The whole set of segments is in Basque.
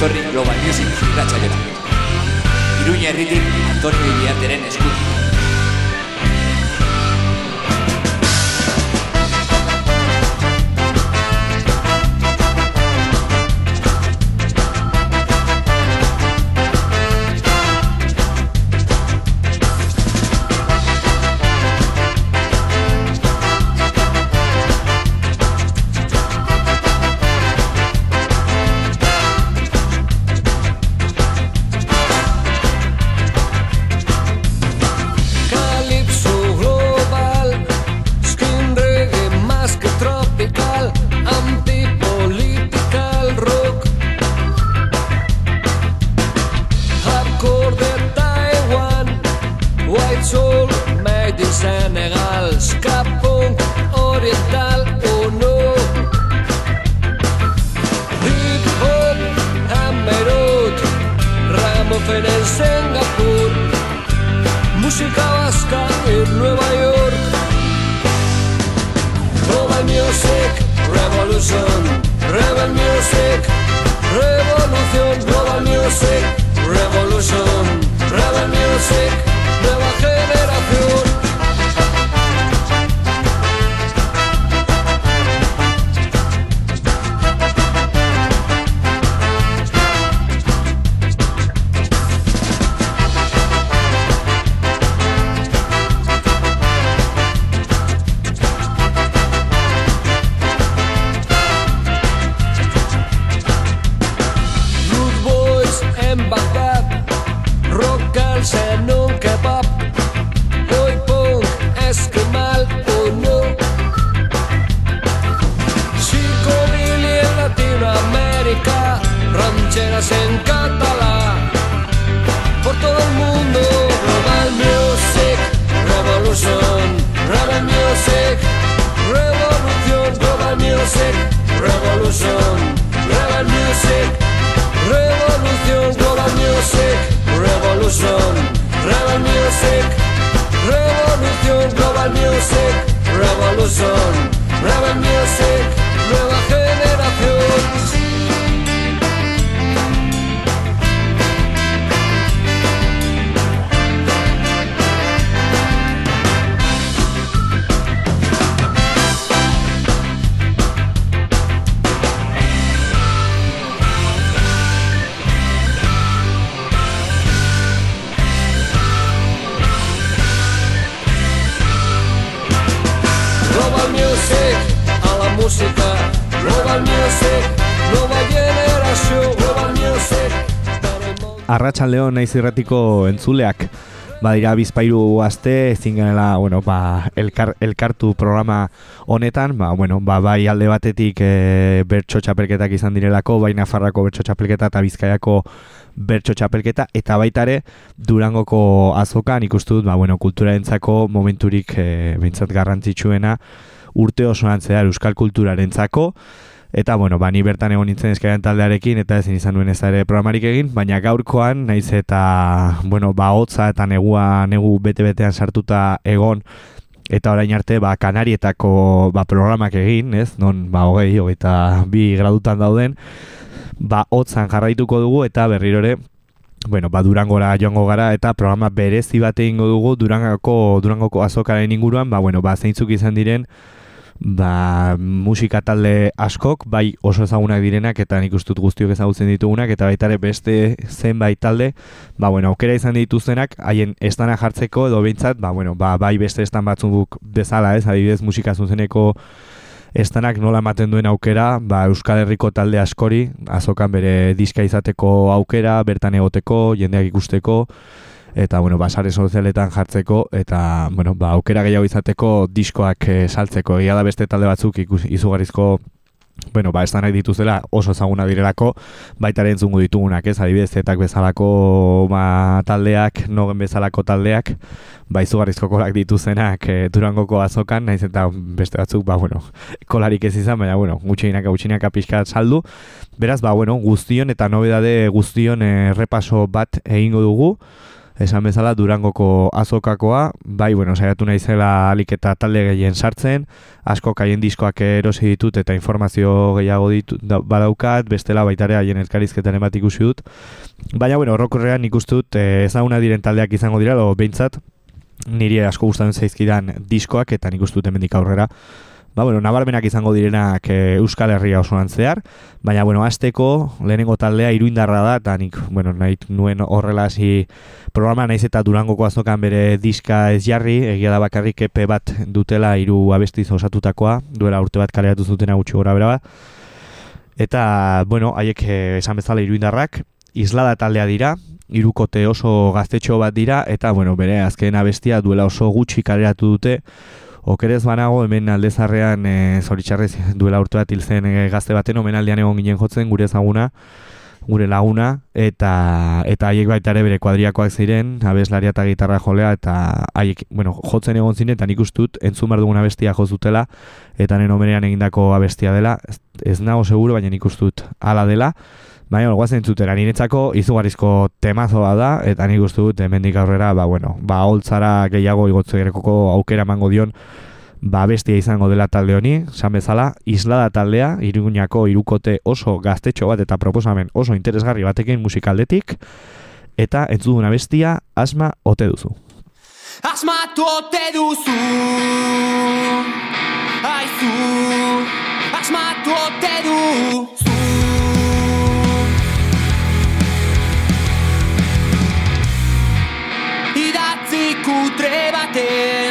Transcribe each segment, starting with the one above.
etorri Global Music irratxaiora. Iruña herritik Antonio Iriarteren eskutik. en Bagdad, rock en un kebab, hoy punk, esquimal o no. Psicobilly en Latinoamérica, rancheras en catalán, por todo el mundo. Global Music Revolution, Global Music Revolution, Global Music Revolution, Global Music. Revolution. Global music. Revolución Global Music, Revolution, Global Music, Revolución Global Music, Revolution, Global Music, Nueva Generación. Arratsaldeon naiz irratiko entzuleak. Badira bizpairu aste ezin genela, bueno, ba, elkar, elkartu programa honetan, ba, bueno, ba, bai alde batetik e, bertso txapelketak izan direlako, bai Nafarrako bertso txapelketa eta Bizkaiako bertso txapelketa, eta baitare Durangoko azokan ikustu dut, ba, bueno, kulturarentzako momenturik e, garrantzitsuena urte osoan zehar euskal kulturarentzako, Eta, bueno, ba, ni bertan egon nintzen eskaren taldearekin, eta ezin izan duen ez ere programarik egin, baina gaurkoan, naiz eta, bueno, ba, hotza eta negua, negu bete-betean sartuta egon, eta orain arte, ba, kanarietako, ba, programak egin, ez, non, ba, hogei, hogeita bi gradutan dauden, ba, hotzan jarraituko dugu, eta berrirore, bueno, ba, durangora joango gara, eta programa berezi bat egingo dugu, durangoko, durangoko azokaren inguruan, ba, bueno, ba, zeintzuk izan diren, ba, musika talde askok, bai oso ezagunak direnak, eta nik ustut guztiok ezagutzen ditugunak, eta baita ere beste zenbait talde, ba, bueno, aukera izan dituztenak, haien estana jartzeko, edo behintzat, ba, bueno, ba, bai beste estan batzuk bezala, ez, adibidez musika zuzeneko estanak nola ematen duen aukera, ba, Euskal Herriko talde askori, azokan bere diska izateko aukera, bertan egoteko, jendeak ikusteko, eta bueno, basare sozialetan jartzeko eta bueno, ba, aukera gehiago izateko diskoak e, saltzeko. Egia da beste talde batzuk ikus, izugarrizko Bueno, ba, estanak dituzela oso ezaguna direlako, baita entzungu ditugunak, ez, adibidez, zetak bezalako ba, taldeak, nogen bezalako taldeak, ba, izugarrizko kolak dituzenak e, durangoko azokan, naiz eta beste batzuk, ba, bueno, kolarik ez izan, baina, bueno, gutxinaka, gutxinaka pixka saldu. Beraz, ba, bueno, guztion eta nobedade guztion e, repaso bat egingo dugu, esan bezala Durangoko azokakoa, bai, bueno, saiatu naizela alik eta talde gehien sartzen, asko kaien diskoak erosi ditut eta informazio gehiago ditut badaukat, bestela baitare haien elkarizketan emat ikusi dut. Baina, bueno, horrokorrean ikustut eh, ezaguna diren taldeak izango dira, lo behintzat, niri asko gustatzen zaizkidan diskoak eta nik ustut hemendik aurrera ba, bueno, nabarmenak izango direnak e, Euskal Herria osoan zehar, baina, bueno, azteko, lehenengo taldea iruindarra da, eta nik, bueno, nahi nuen horrela hasi programa naiz eta durangoko azokan bere diska ez jarri, egia da bakarrik epe bat dutela hiru abestiz osatutakoa, duela urte bat kaleratu zutena gutxi gora bera bat, eta, bueno, haiek eh, esan bezala iruindarrak, islada taldea dira, irukote oso gaztetxo bat dira, eta, bueno, bere azken abestia duela oso gutxi kaleratu dute, Okerez banago hemen aldezarrean e, zoritxarrez duela urte bat hilzen e, gazte baten omenaldian egon ginen jotzen gure ezaguna, gure laguna eta eta haiek baita ere bere kuadriakoak ziren, abeslaria eta gitarra jolea eta haiek, bueno, jotzen egon zinen eta nik ustut entzun behar duguna bestia jozutela eta nen omenean egindako abestia dela, ez, ez nago seguro baina nik ustut ala dela Baina, guazen zutera, niretzako izugarrizko temazoa da, eta nik uste dut, hemendik aurrera, ba, bueno, ba, holtzara gehiago igotzu gerekoko aukera mango dion, ba, bestia izango dela talde honi, san bezala, islada taldea, iruguñako irukote oso gaztetxo bat, eta proposamen oso interesgarri batekin musikaldetik, eta entzuduna bestia, asma ote duzu. Asmatu ote duzu, aizu, asmatu ote kutre baten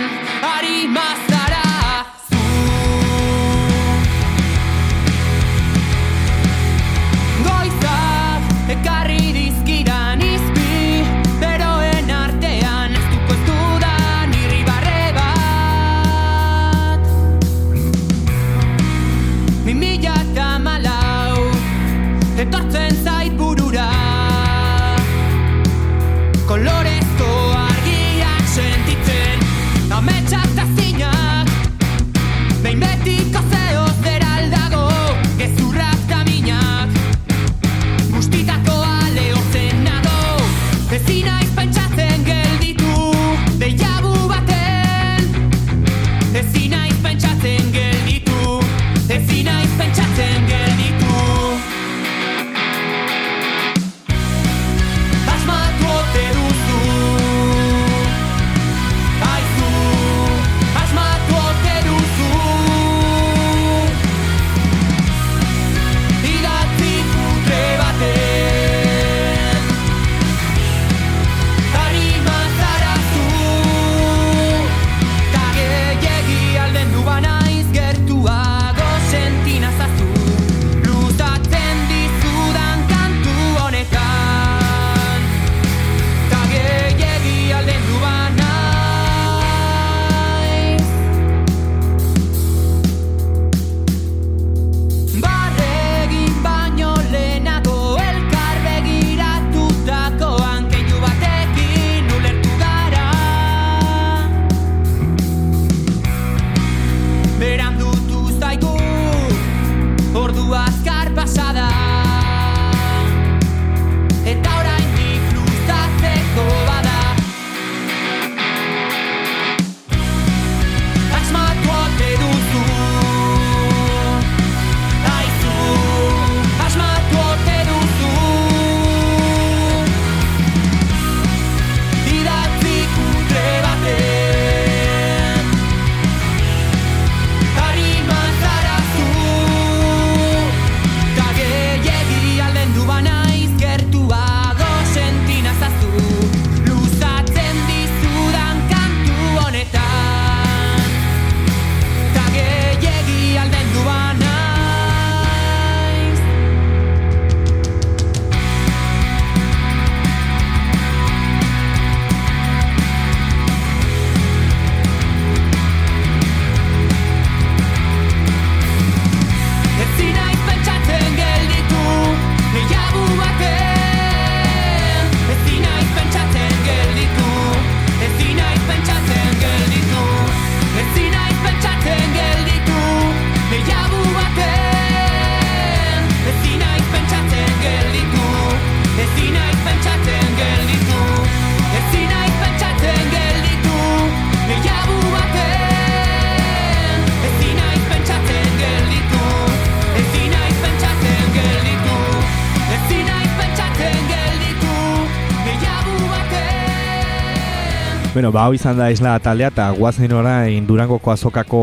Bueno, ba, hau izan da isla taldea eta guazen orain Durangoko azokako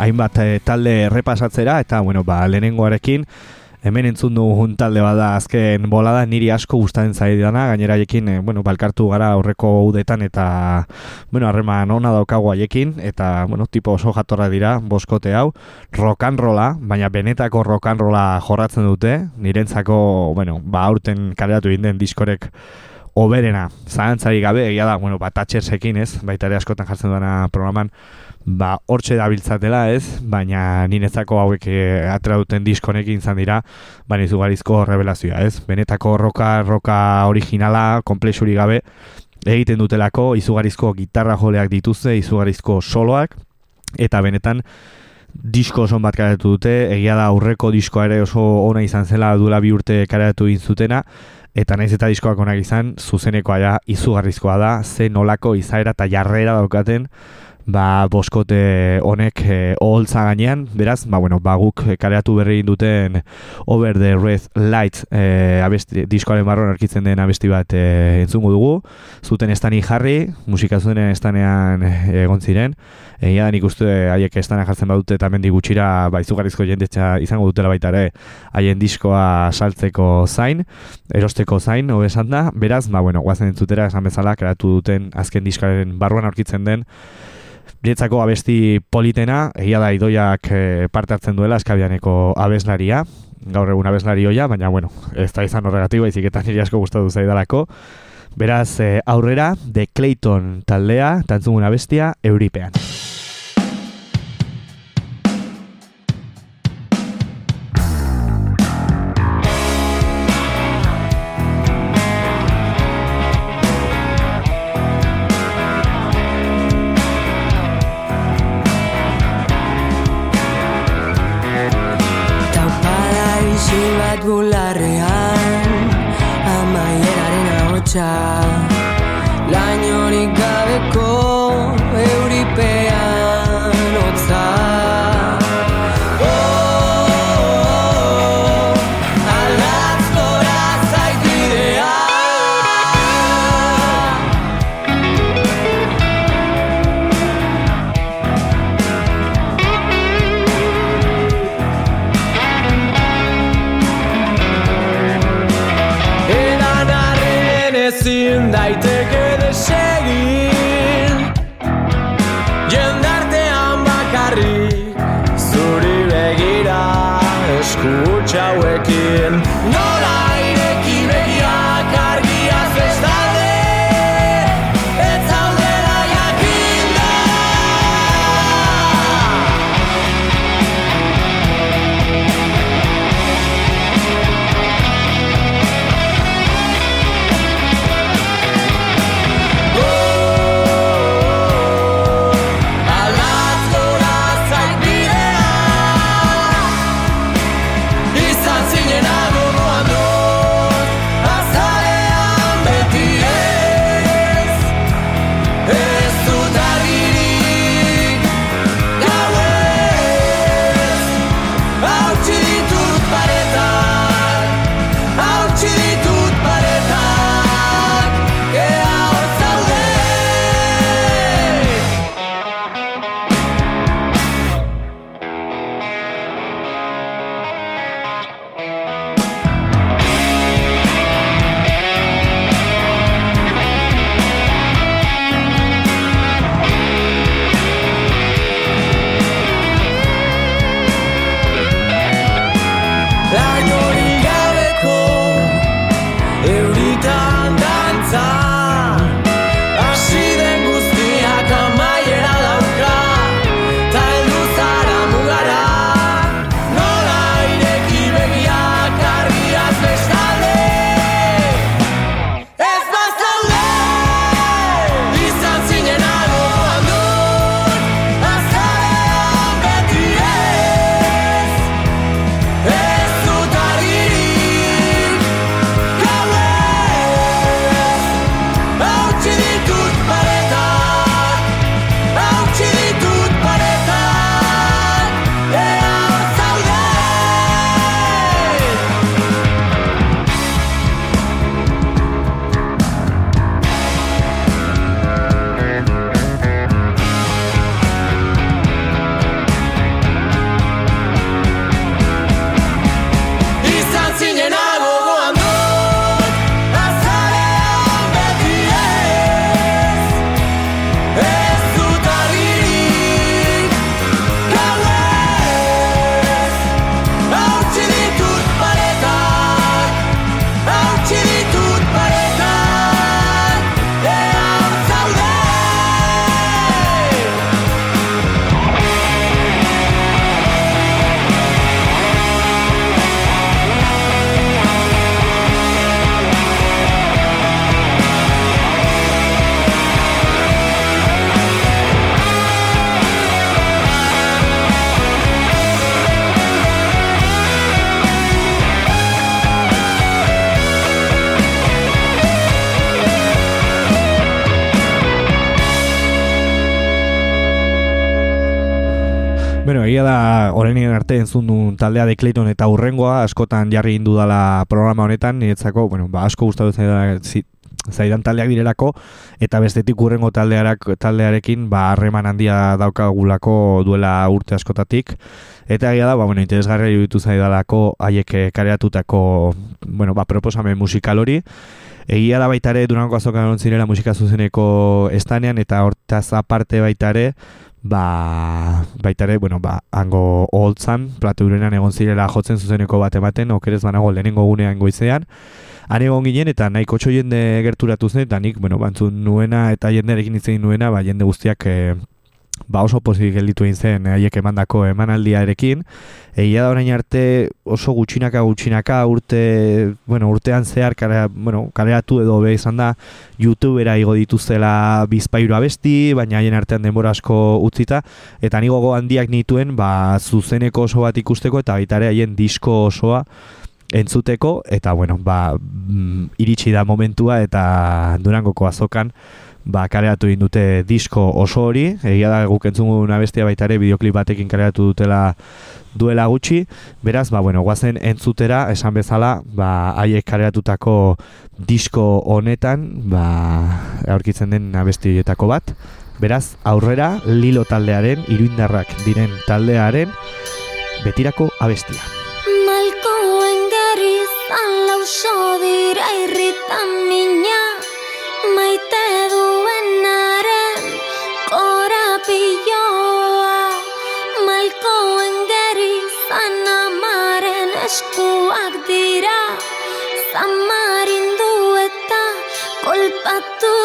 hainbat eh, talde errepasatzera eta, bueno, ba, lehenengoarekin hemen entzun dugun talde bada azken bolada niri asko gustatzen zaidana, gainera haiekin, eh, bueno, balkartu gara aurreko udetan eta, bueno, harreman ona daukagu haiekin eta, bueno, tipo oso jatorra dira, boskote hau, rolla, baina benetako rolla jorratzen dute, nirentzako, bueno, ba, aurten kaleratu egin den diskorek oberena, zalantzari gabe, egia da, bueno, ba, Thatchersekin, ez, baita ere askotan jartzen duena programan, ba, hortxe dabiltzatela, ez, baina niretzako hauek e, atera duten diskonekin izan dira, baina izugarizko revelazioa, ez, benetako roka, roka originala, komplexuri gabe, egiten dutelako, izugarizko gitarra joleak dituzte, izugarizko soloak, eta benetan, disko oso bat karetu dute, egia da aurreko diskoa ere oso ona izan zela duela bi urte karetu egin zutena, eta naiz eta diskoak onak izan, zuzenekoa ja izugarrizkoa da, ze nolako izaera eta jarrera daukaten, ba, boskote honek e, oholtza gainean, beraz, ba, bueno, ba, guk kareatu berri egin duten Over the Red Light e, abesti, diskoaren barruan arkitzen den abesti bat e, entzungo dugu, zuten estani jarri, musika zuten estanean egon ziren, egia da nik uste haiek estanean jartzen badute eta mendi gutxira ba, izugarrizko jendetza izango dutela baita ere haien diskoa saltzeko zain, erosteko zain, hobe esan da, beraz, ba, bueno, guazen entzutera esan bezala, kreatu duten azken diskaren barruan aurkitzen den Niretzako abesti politena, egia da idoiak eh, parte hartzen duela eskabianeko abeslaria, gaur egun abeslari hoia, baina bueno, ez da izan horregatik, baizik eta niri asko gustatu zaidalako. Beraz, eh, aurrera, The Clayton taldea, tantzungun abestia, Euripean. Egia da, orainien arte entzun duen taldea de Clayton eta urrengoa, askotan jarri indu dala programa honetan, niretzako, bueno, ba, asko gustatu zaidan, zaidan taldeak direlako, eta bestetik urrengo taldearak, taldearekin, ba, harreman handia daukagulako duela urte askotatik, eta egia da, ba, bueno, interesgarria iruditu zaidalako haiek eh, kareatutako, bueno, ba, proposamen musikal hori, Egia da baita ere Durango azokan egon zirela musika zuzeneko estanean eta hortaz aparte baita ere ba, baita ere, bueno, ba, hango holtzan, platu urenean egon zirela jotzen zuzeneko bat ematen, okerez banago lehenengo gunean goizean, han egon ginen eta nahiko txo jende gerturatu zen, eta nik, bueno, bantzun nuena eta jendearekin hitz egin nuena, ba, jende guztiak eh, ba oso pozik gelditu egin zen eh, haiek emandako emanaldiarekin. Egia da orain arte oso gutxinaka gutxinaka urte, bueno, urtean zehar kare, bueno, kaleratu edo be izan da YouTubera igo dituztela bizpairu abesti, baina haien artean denbora asko utzita eta ni gogo handiak nituen ba zuzeneko oso bat ikusteko eta baita ere haien disko osoa entzuteko eta bueno, ba mm, iritsi da momentua eta Durangoko azokan ba, kaleratu egin dute disko oso hori, egia da guk entzun abestia baita ere bideoklip batekin kaleratu dutela duela gutxi, beraz, ba, bueno, guazen entzutera, esan bezala, ba, haiek kaleratutako disko honetan, ba, aurkitzen den abestietako bat, beraz, aurrera, lilo taldearen, iruindarrak diren taldearen, betirako abestia. Malkoen gerizan lauso dira irritan mina Maite duenaren eskuak dira Zamarindu eta kolpatu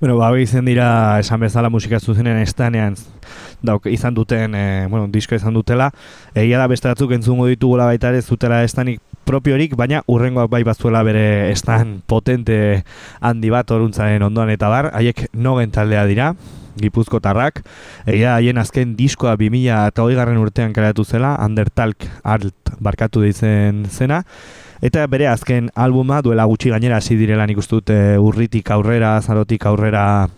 Bueno, ba, izen dira esan bezala musika zuzenen estanean dauk, izan duten, e, bueno, disko izan dutela. Egia da beste batzuk entzungo ditugula baita ere zutela estanik propiorik, baina urrengoak bai bazuela bere estan potente handi bat oruntzaren ondoan eta bar, haiek nogen taldea dira. Gipuzkotarrak. Egia haien azken diskoa 2000 eta garren urtean kareatu zela, Undertalk Art barkatu dizen zena. Eta bere azken albuma duela gutxi gainera hasi direla nik dut e, urritik aurrera, zarotik aurrera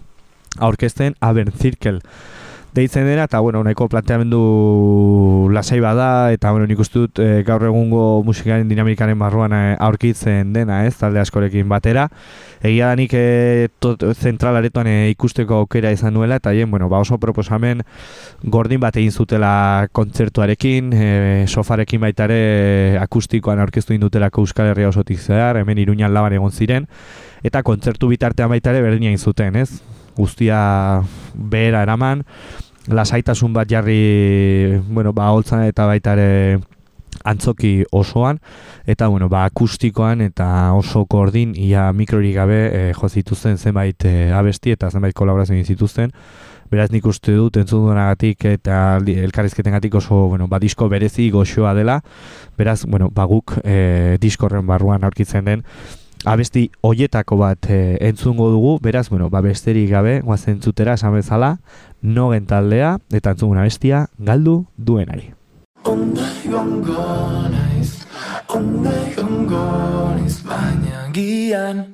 aurkezten, Aber Circle deitzen dena, eta bueno, nahiko planteamendu lasai bada, eta bueno, nik uste dut e, gaur egungo musikaren dinamikaren barruan e, aurkitzen dena, ez, talde askorekin batera. Egia da nik e, zentralaretoan e, ikusteko aukera izan nuela, eta hien, bueno, ba oso proposamen gordin bat egin zutela kontzertuarekin, e, sofarekin baita ere akustikoan aurkeztu indutelako Euskal Herria osotik zehar, hemen iruñan laban egon ziren, eta kontzertu bitartean baita ere berdina egin zuten, ez? Guztia behera eraman, lasaitasun bat jarri, bueno, ba, holtzan eta baita ere antzoki osoan, eta, bueno, ba, akustikoan eta oso kordin, ia mikrorik gabe e, jo zenbait e, abesti eta zenbait kolaborazioa zituzten, beraz nik uste dut entzun duenagatik eta elkarrizketen gatik oso, bueno, ba, disko berezi goxoa dela, beraz, bueno, ba, guk e, diskorren barruan aurkitzen den, abesti hoietako bat e, entzungo dugu, beraz, bueno, ba besterik gabe, guazen zutera, esan bezala, nogen taldea, eta entzungun abestia, galdu duenari. Onda gongo naiz, onda gongo naiz, baina gian.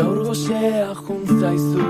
Gaur gozea juntzaizu,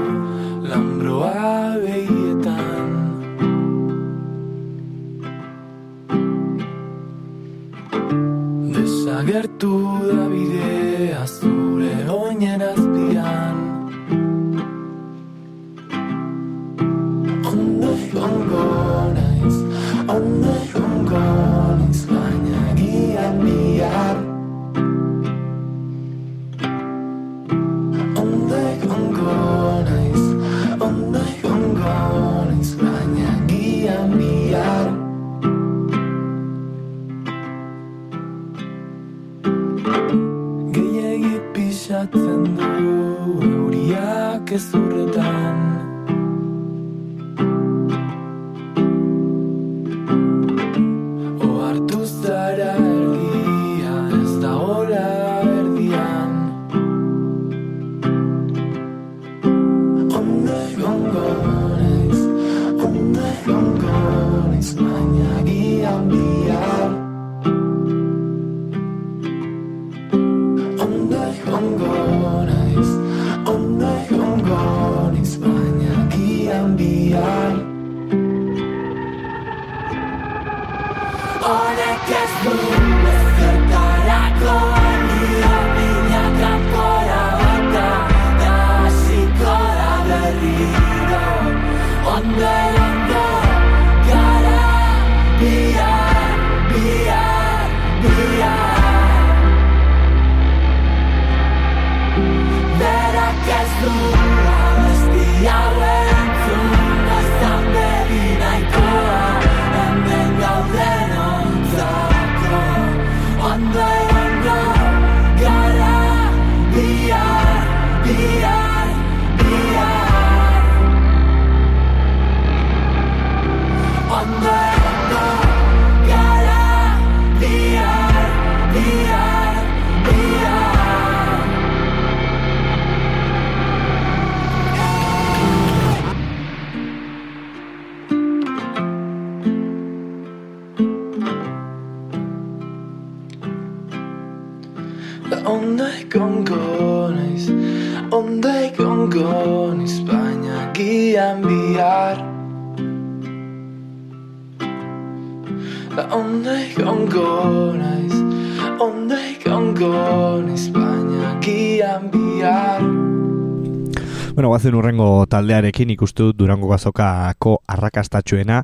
guazen urrengo taldearekin ikustu dut Durango gazokako arrakastatxuena,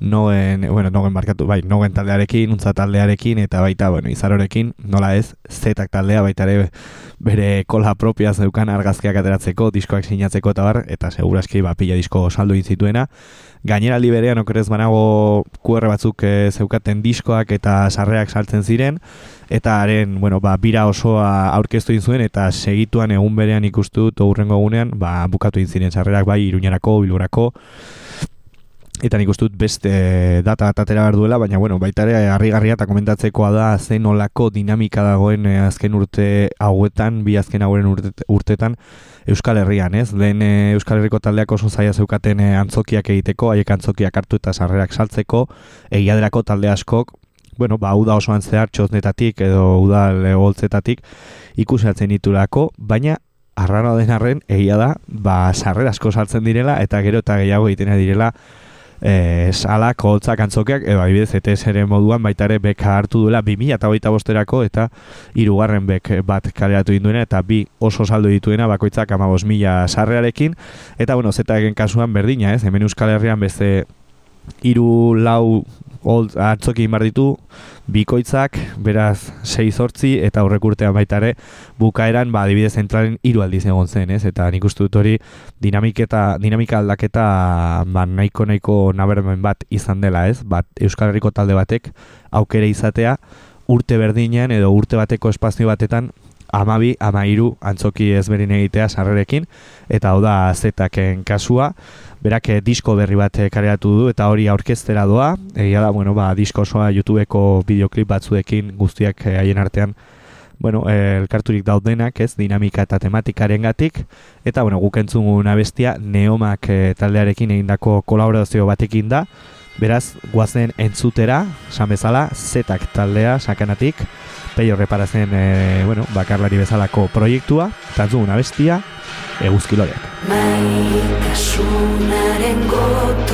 noen, bueno, nogen markatu, bai, nogen taldearekin, untza taldearekin, eta baita, bueno, izarorekin, nola ez, zetak taldea, baita ere bere kola propia zeukan argazkiak ateratzeko, diskoak sinatzeko eta bar, eta seguraski, ba, pila disko saldu zituena. Gainera liberean okerez banago QR batzuk e, zeukaten diskoak eta sarreak saltzen ziren, eta haren, bueno, ba, bira osoa aurkeztu zuen eta segituan egun berean ikustu dut urrengo egunean, ba, bukatu ziren sarrerak bai Iruñarako, Bilurako eta nik dut beste data atatera behar duela, baina bueno, baita ere harrigarria eta komentatzekoa da zen olako dinamika dagoen eh, azken urte hauetan, bi azken hauen urtetan Euskal Herrian, ez? Lehen eh, Euskal Herriko taldeak oso zaila zeukaten eh, antzokiak egiteko, haiek antzokiak hartu eta sarrerak saltzeko, egiaderako talde askok, bueno, ba, uda osoan zehar txosnetatik edo uda legoltzetatik ikusatzen ditulako, baina arrano den arren, egia da, ba, sarrer asko saltzen direla, eta gero eta gehiago egiten direla, e, sala, koltzak, antzokiak, edo adibidez, ETS ere moduan baita ere beka hartu duela 2000 eta hogeita bosterako eta hirugarren bek bat kaleratu induena eta bi oso saldo dituena bakoitzak amabos mila sarrearekin. Eta bueno, zeta egen kasuan berdina ez, hemen Euskal Herrian beste hiru lau old atzoki inbar ditu bikoitzak, beraz 6 zortzi eta aurrek urtean baita ere bukaeran ba adibidez zentralen hiru aldiz egon zen, ez? Eta nik uste dut hori dinamiketa dinamika aldaketa ba nahiko nahiko nabermen bat izan dela, ez? Bat Euskal Herriko talde batek aukere izatea urte berdinean edo urte bateko espazio batetan amabi, amairu antzoki ezberin egitea sarrerekin, eta hau da zetaken kasua, berak eh, disko berri bat eh, kareatu du eta hori aurkeztera doa. Egia da, bueno, ba, disko osoa YouTubeko bideoklip batzuekin guztiak eh, haien artean bueno, elkarturik daudenak, ez, dinamika eta tematikaren gatik, eta, bueno, guk entzun bestia neomak taldearekin egindako kolaborazio batekin da, beraz, guazen entzutera, esan bezala, zetak taldea, sakanatik, peio reparazen, e, bueno, bakarlari bezalako proiektua, eta entzun bestia, eguzkiloreak. Maitasunaren gotorle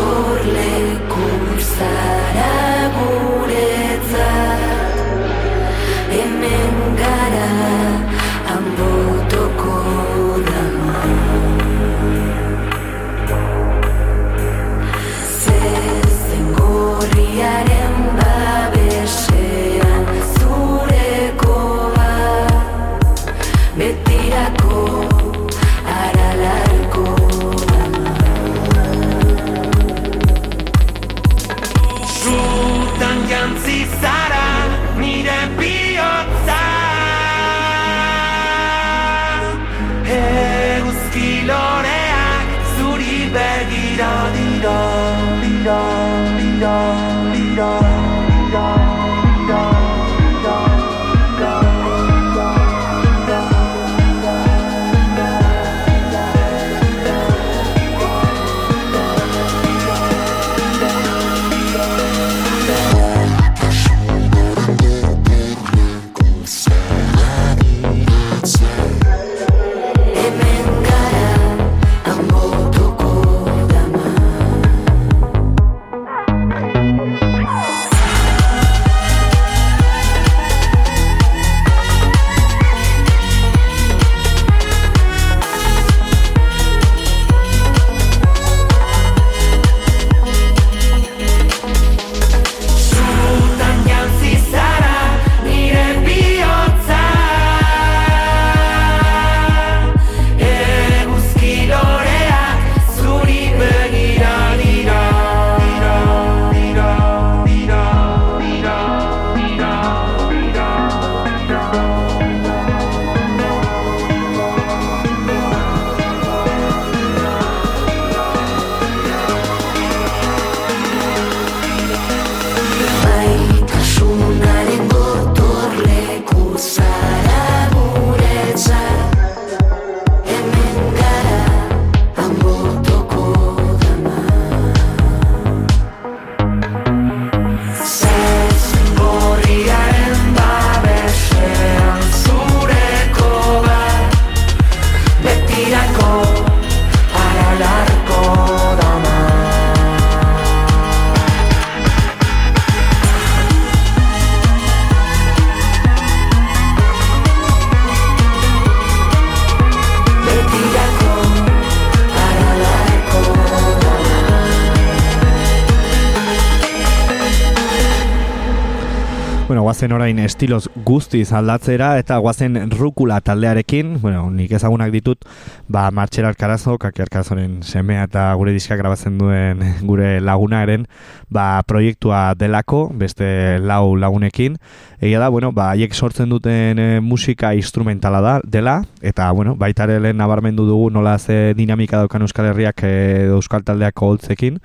Guazen orain estiloz guztiz aldatzera eta guazen rukula taldearekin, bueno, nik ezagunak ditut, ba, Martxera Alkarazo, Kaki Alkarazoren semea eta gure diska grabatzen duen gure lagunaren, ba, proiektua delako, beste lau lagunekin, egia da, bueno, ba, haiek sortzen duten e, musika instrumentala da, dela, eta, bueno, baita ere lehen nabarmendu dugu nola ze dinamika daukan Euskal Herriak e, Euskal Taldeak holtzekin,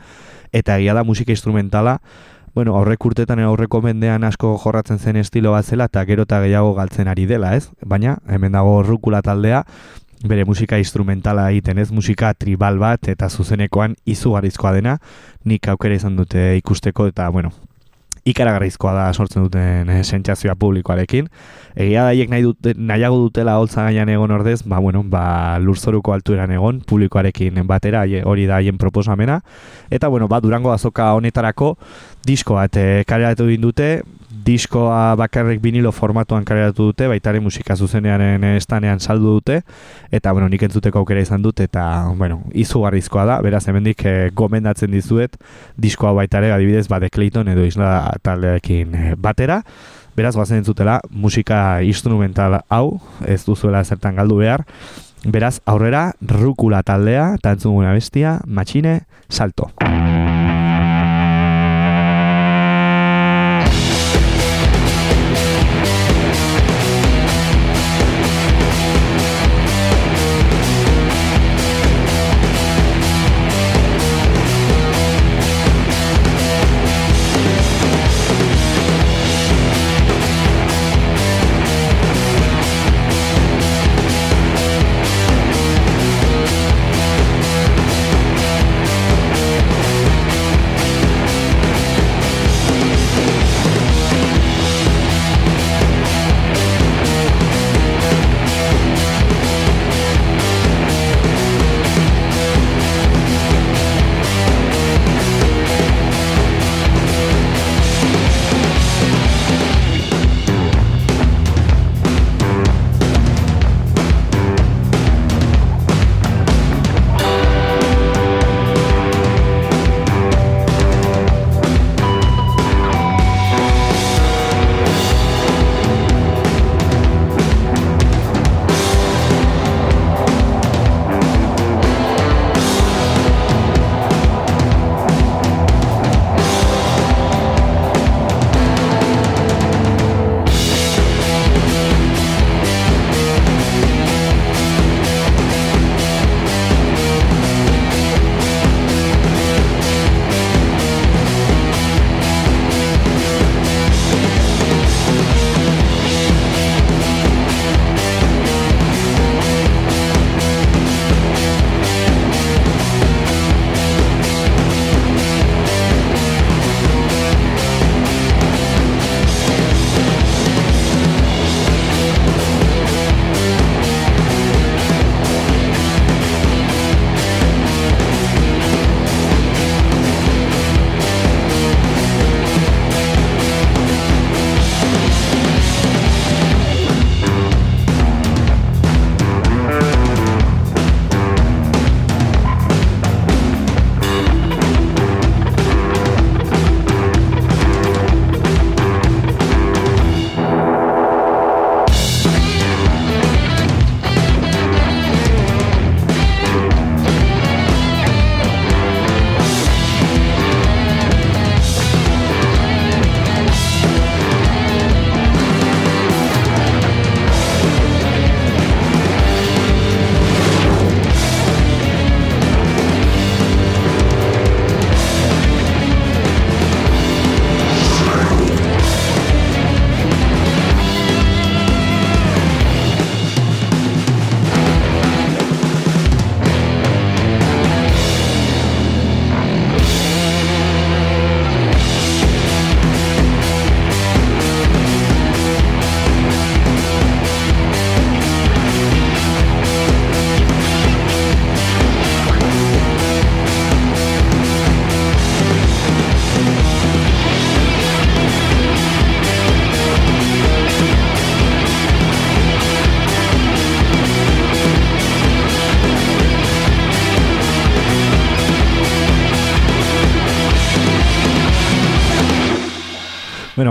eta egia da musika instrumentala, bueno, aurrek urtetan aurreko mendean asko jorratzen zen estilo bat zela eta gero eta gehiago galtzen ari dela, ez? Baina, hemen dago rukula taldea, bere musika instrumentala egiten ez, musika tribal bat eta zuzenekoan izugarrizkoa dena, nik aukera izan dute ikusteko eta, bueno, ikaragarrizkoa da sortzen duten eh, sentsazioa publikoarekin. Egia da haiek nahi dute, nahiago dutela holtza gainean egon ordez, ba, bueno, ba, lurzoruko altueran egon publikoarekin batera hori da haien proposamena. Eta, bueno, ba, durango azoka honetarako disko bat eh, kaleratu egin dute, diskoa bakarrik vinilo formatuan kaleratu dute, baitare musika zuzenearen estanean saldu dute, eta, bueno, nik entzuteko aukera izan dut, eta, bueno, izugarrizkoa da, beraz, hemendik eh, gomendatzen dizuet, diskoa baitare, adibidez, ba, The Clayton edo Isla taldeekin eh, batera, beraz, goazen entzutela, musika instrumental hau, ez duzuela zertan galdu behar, beraz, aurrera, rukula taldea, eta entzuguna bestia, matxine, salto. Thank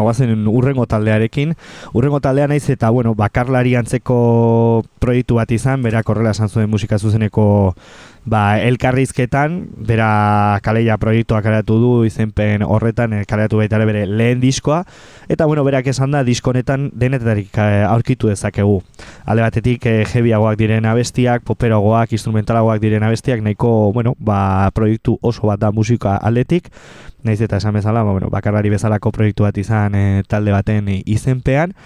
guazen urrengo taldearekin. Urrengo taldea naiz eta, bueno, bakarlari antzeko proiektu bat izan, berak horrela esan zuen musika zuzeneko ba, elkarrizketan, bera kaleia proiektua kareatu du, izenpen horretan, eh, kareatu baita ere bere lehen diskoa, eta bueno, berak esan da, diskonetan denetarik eh, aurkitu dezakegu. Alde batetik, eh, jebiagoak diren abestiak, poperogoak, instrumentalagoak diren abestiak, nahiko, bueno, ba, proiektu oso bat da musika aldetik, naiz eta esan bezala, ba, bueno, bakarlari bezalako proiektu bat izan eh, talde baten izenpean,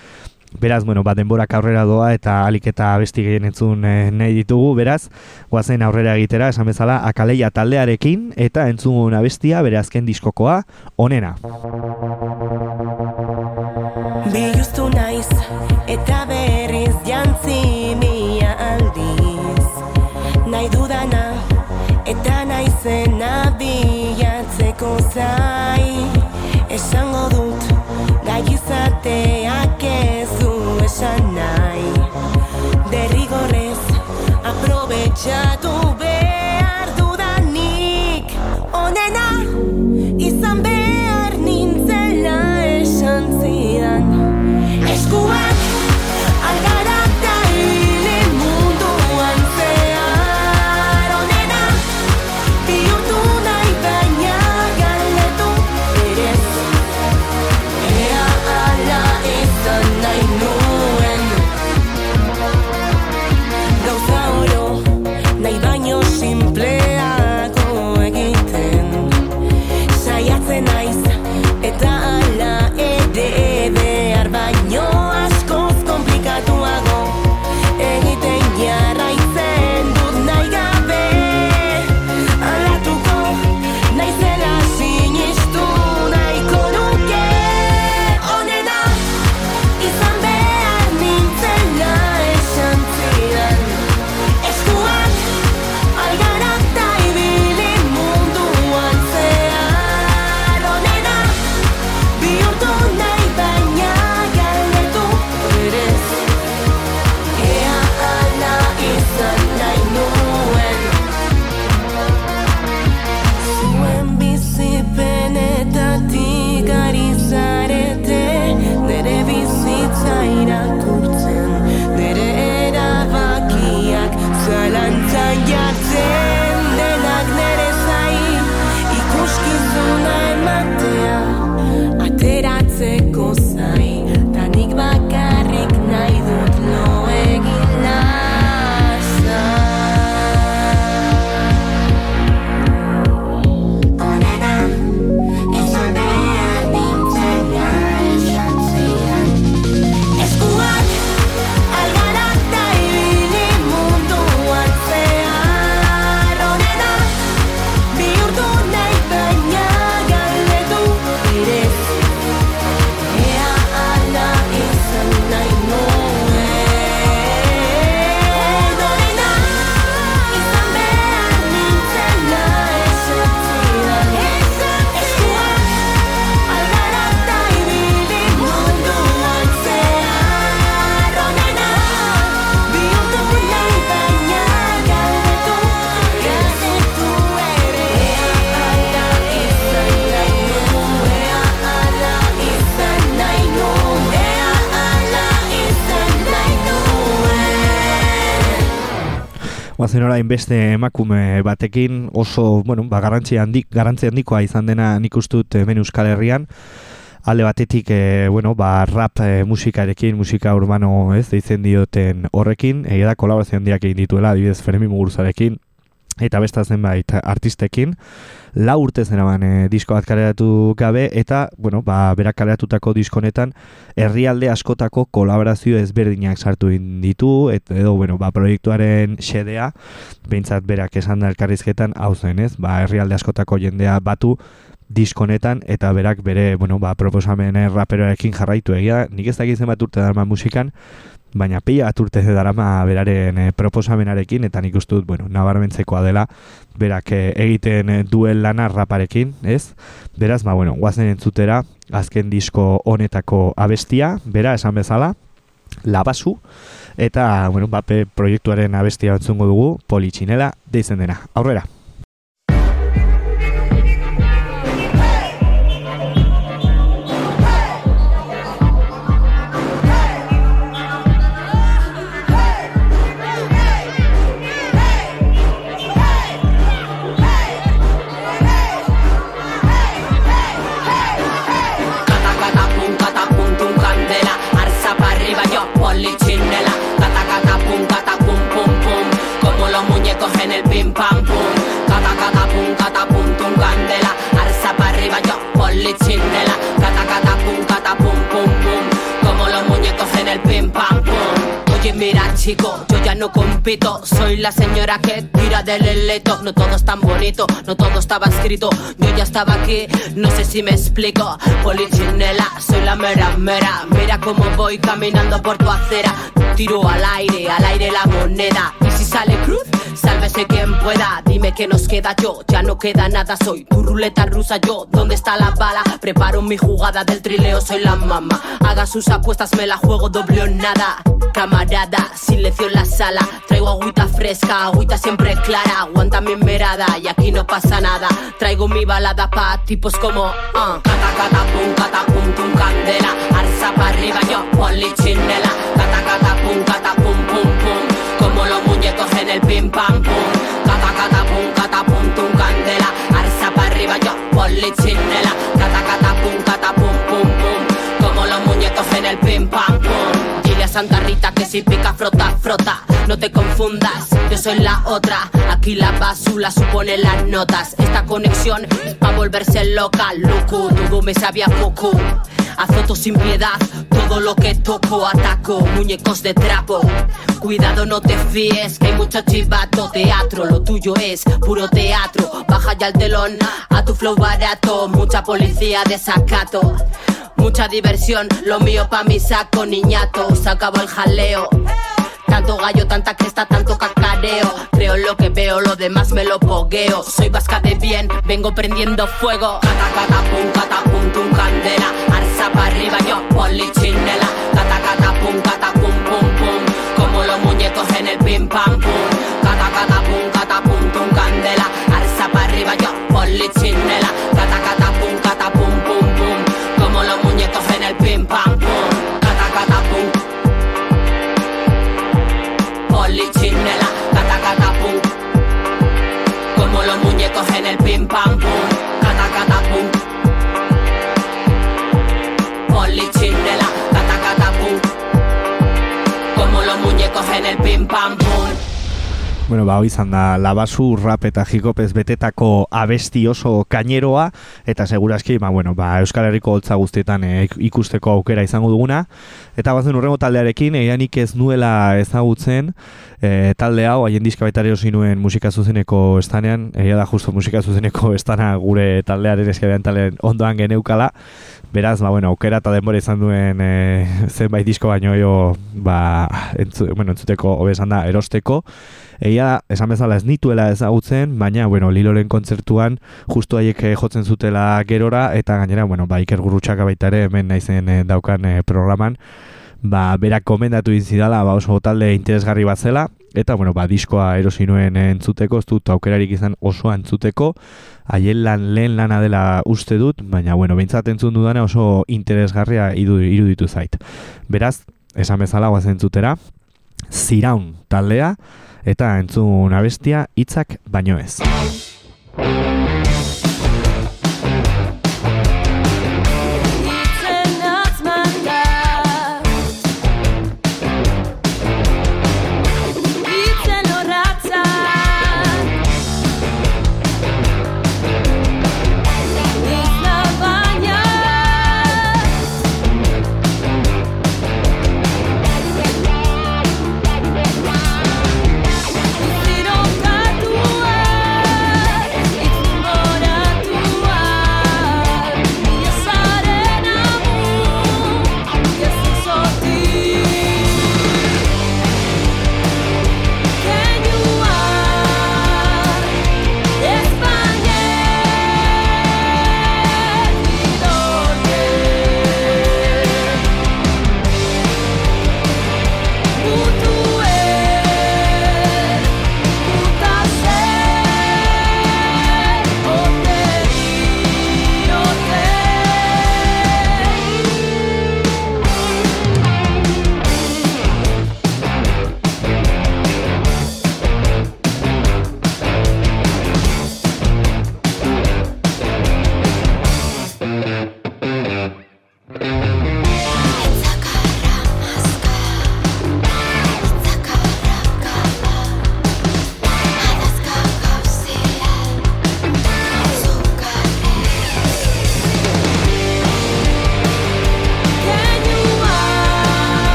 Beraz, bueno, ba, denborak aurrera doa eta alik eta besti gehien entzun eh, nahi ditugu, beraz, guazen aurrera egitera, esan bezala, akaleia taldearekin eta entzun abestia bere azken diskokoa, onena. Biluztu naiz eta berriz jantzi mia aldiz Nahi dudana eta naizena bilatzeko zai Esango aprobetxatu behar Guazen orain beste emakume batekin oso, bueno, ba, garrantzi handik, garrantzi handikoa izan dena nik ustut hemen Euskal Herrian. Alde batetik, e, bueno, ba, rap e, musikarekin, musika urbano ez, deitzen dioten horrekin, egia da kolaborazio handiak egin dituela, adibidez Fermi Muguruzarekin, eta besta zenbait artistekin, lau urte zeraman e, disko bat kaleratu gabe, eta, bueno, ba, berak kaleratutako diskonetan, herrialde askotako kolaborazio ezberdinak sartu ditu, et, edo, bueno, ba, proiektuaren xedea, behintzat berak esan da elkarrizketan, hau zen, ez, ba, herrialde askotako jendea batu, diskonetan eta berak bere, bueno, ba, proposamen raperoarekin jarraitu. Egia, nik ez dakit zenbat urte darama musikan, baina pila bat urte darama beraren eh, proposamenarekin eta nik uste dut, bueno, nabarmentzekoa dela berak eh, egiten eh, duen lana raparekin, ez? Beraz, ba, bueno, guazen entzutera azken disko honetako abestia, bera esan bezala, labasu, eta, bueno, bape proiektuaren abestia entzungo dugu, politxinela, deitzen dena. Aurrera! Chico, yo ya no compito. Soy la señora que tira del eleto. No todo es tan bonito, no todo estaba escrito. Yo ya estaba aquí, no sé si me explico. Polichinela, soy la mera mera. Mira cómo voy caminando por tu acera. Tiro al aire, al aire la moneda. Y si sale cruz, sálvese quien pueda. Dime que nos queda yo, ya no queda nada. Soy tu ruleta rusa, yo. ¿Dónde está la bala? Preparo mi jugada del trileo, soy la mamá. Haga sus apuestas, me la juego doble o nada. Camarada, silencio en la sala. Traigo agüita fresca, agüita siempre clara. Aguanta mi mirada y aquí no pasa nada. Traigo mi balada pa' tipos como ah. Cata, cata, pum, cata, pum, tum, candela. Arza pa' arriba, yo polichinela. Cata, cata, pum, cata, pum, pum, pum. Como los muñecos en el pim, pam, pum. Cata, cata, pum, cata, pum, tum, candela. Arza pa' arriba, yo polichinela. Cata, cata, pum, cata, pum, pum, pum. Como los muñecos en el pim, pam, Santa Rita que si pica, frota, frota. No te confundas, yo soy la otra. Aquí la basura supone las notas. Esta conexión es pa' volverse loca, loco. Todo me sabía poco. Azoto sin piedad, todo lo que toco ataco. Muñecos de trapo. Cuidado, no te fíes, que hay mucho chivato. Teatro, lo tuyo es puro teatro. Baja ya el telón a tu flow barato. Mucha policía de sacato. Mucha diversión, lo mío pa' mi saco, niñato. Se acabó el jaleo. Tanto gallo, tanta cresta, tanto cacareo. Creo lo que veo, lo demás me lo pogueo. Soy vasca de bien, vengo prendiendo fuego. Cata, cata, pum, cata, pum, tum, candela. Arza pa' arriba, yo polichinela. Cata, cata, pum, cata, pum, pum, pum. Como los muñecos en el pim, pam, pum. Cata, cata, pum, cata, pum, tum, candela. Arza pa' arriba, yo polichinela. Cata, cata, en el pim, pam, pum. Cata, cata, pum. Polichinela, cata, cata, pum. Como los muñecos en el pim, pam, pum. Bueno, ba, izan da, labazu, rap eta hikopez betetako abesti oso kaineroa, eta seguraski, ba, bueno, ba, Euskal Herriko holtza guztietan eh, ikusteko aukera izango duguna. Eta bazen urrengo taldearekin, eianik ez nuela ezagutzen, e, talde hau, haien diska baita ere erosi nuen musika zuzeneko estanean, egia da justo musika zuzeneko estana gure taldearen eskabean taldean ondoan geneukala, beraz, ba, bueno, aukera eta denbora izan duen e, zenbait disko baino jo, ba, entzu, bueno, entzuteko hobesan da, erosteko, Egia esan bezala ez nituela ezagutzen, baina, bueno, Liloren kontzertuan justu haiek eh, jotzen zutela gerora, eta gainera, bueno, ba, Iker Gurrutxaka baita ere, hemen naizen eh, daukan eh, programan, ba, berak komendatu izidala, ba, oso talde interesgarri bat zela, eta, bueno, ba, diskoa erosi nuen entzuteko, ez dut aukerarik izan osoa entzuteko, haien lan, lehen lana dela uste dut, baina, bueno, behintzat entzun dudana oso interesgarria iruditu zait. Beraz, esan bezala guazen entzutera, Ziraun taldea, eta entzun abestia hitzak baino ez.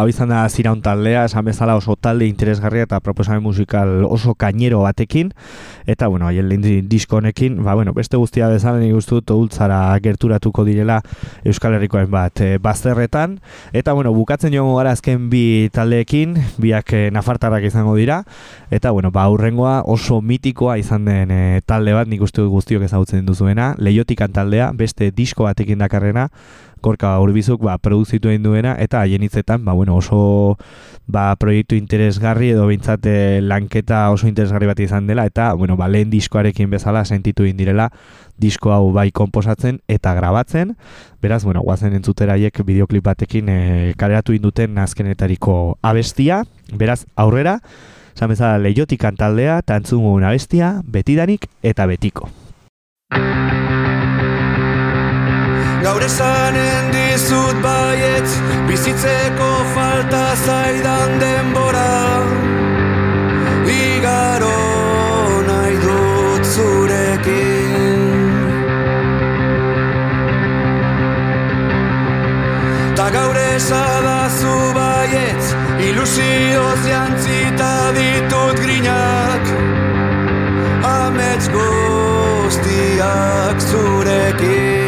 Ba, izan da ziraun taldea, esan bezala oso talde interesgarria eta proposamen musikal oso kainero batekin, eta, bueno, haien disko honekin, ba, bueno, beste guztia bezala nik uste dut ultzara gerturatuko direla Euskal Herrikoen bat e, bazterretan, eta, bueno, bukatzen joango gara azken bi taldeekin, biak e, nafartarrak izango dira, eta, bueno, ba, aurrengoa oso mitikoa izan den e, talde bat, nik uste dut guztiok ezagutzen duzuena, leiotikan taldea, beste disko batekin dakarrena, Gorka Urbizuk ba, produzitu egin duena eta haien hitzetan ba, bueno, oso ba, proiektu interesgarri edo behintzat eh, lanketa oso interesgarri bat izan dela eta bueno, ba, lehen diskoarekin bezala sentitu egin direla disko hau bai konposatzen eta grabatzen. Beraz, bueno, guazen entzutera haiek bideoklip batekin e, kaleratu induten azkenetariko abestia. Beraz, aurrera esan bezala leiotikan taldea eta entzungun abestia betidanik eta betiko Gaur esanen dizut baietz Bizitzeko falta zaidan denbora. Igaro nahi dut zurekin. Ta gaur esadazu baietz Ilusioz jantzita ditut grinak. Amets guztiak zurekin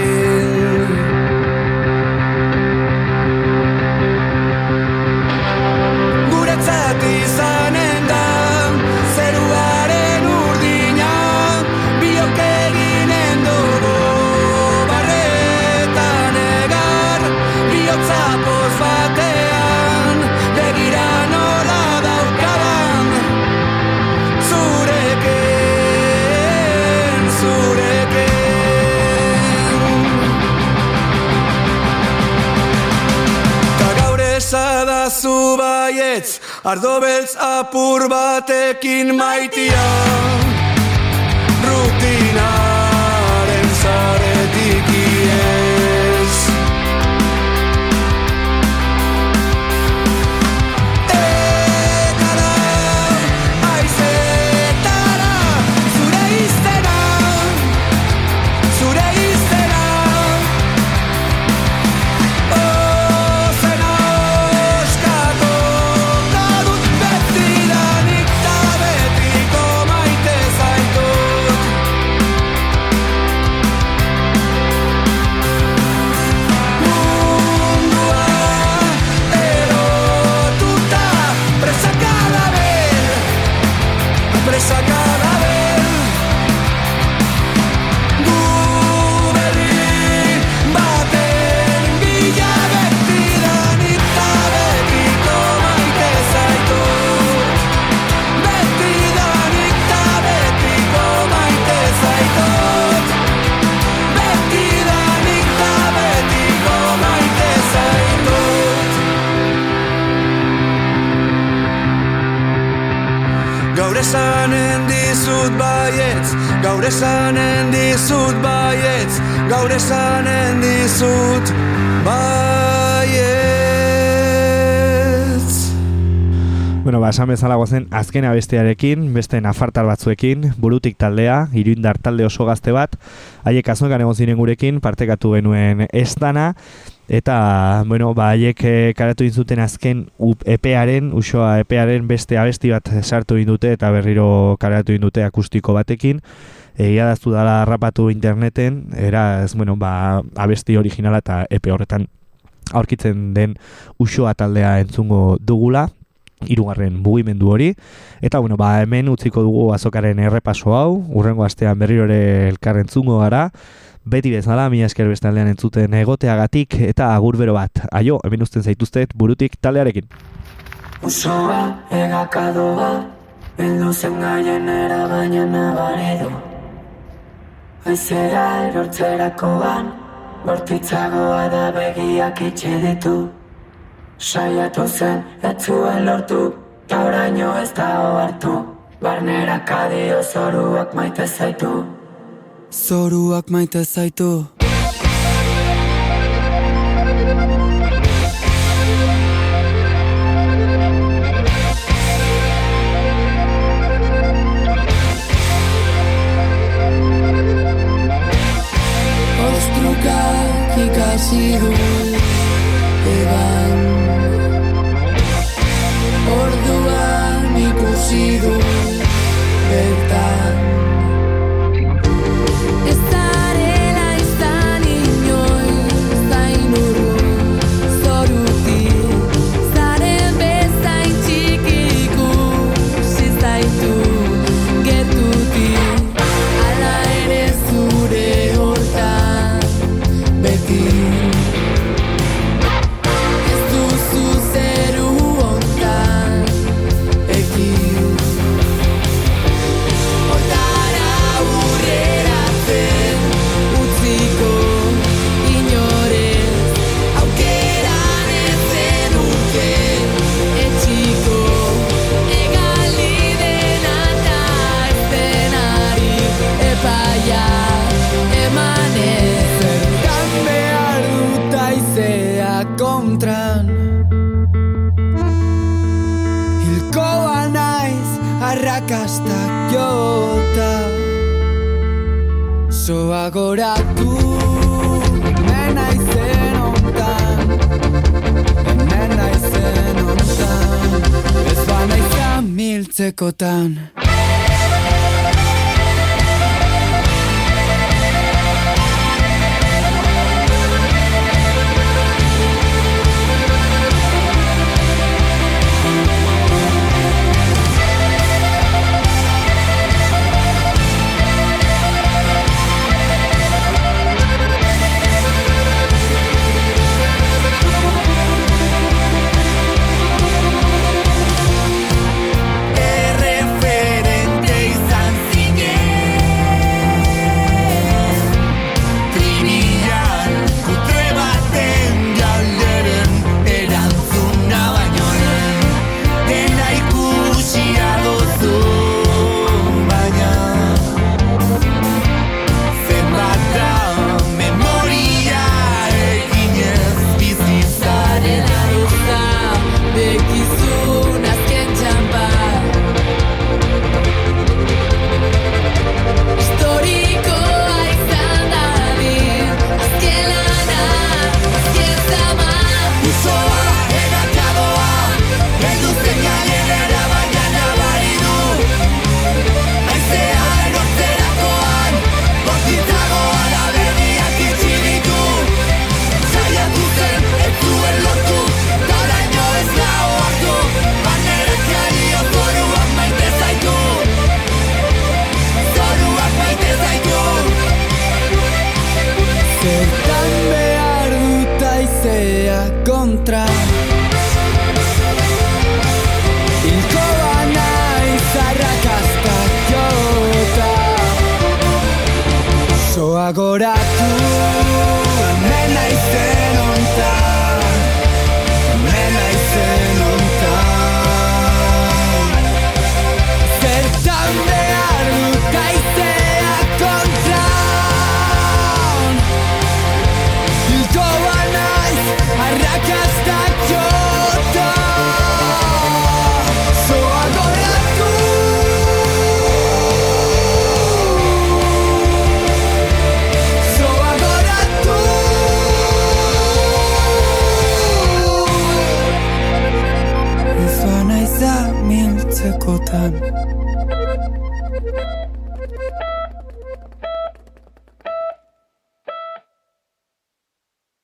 Ardo beltz apur batekin maitia esanen dizut baietz Gaur esanen dizut baietz Gaur esanen dizut baietz Bueno, ba, esan bezala guazen azken abestearekin, beste nafartar batzuekin, burutik taldea, iruindar talde oso gazte bat, haiek azokan egon ziren gurekin, partekatu genuen estana, eta, bueno, ba, haiek eh, karatu zuten azken up- epearen, usoa epearen beste abesti bat sartu indute eta berriro karatu indute akustiko batekin, egia daztu dala rapatu interneten, eraz, bueno, ba, abesti originala eta epe horretan aurkitzen den usoa taldea entzungo dugula, hirugarren mugimendu hori. Eta bueno, ba, hemen utziko dugu azokaren errepaso hau, urrengo astean berriro ere elkarren zungo gara. Beti bezala, mila esker bestaldean entzuten egoteagatik. Eta agur bero bat. Aio, hemen uzten zaituztet burutik taldearekin. Usoa, egakadoa, bildu zen gaienera baina nabaridu. Aizera erortzerakoan, bortitzagoa da begiak itxi ditu. Saiatu zen, ez zuen lortu, ta oraino ez da ohartu. Barnera kadio zoruak maite zaitu. Zoruak maite zaitu Ostrukak ikasi du sido verdad. down.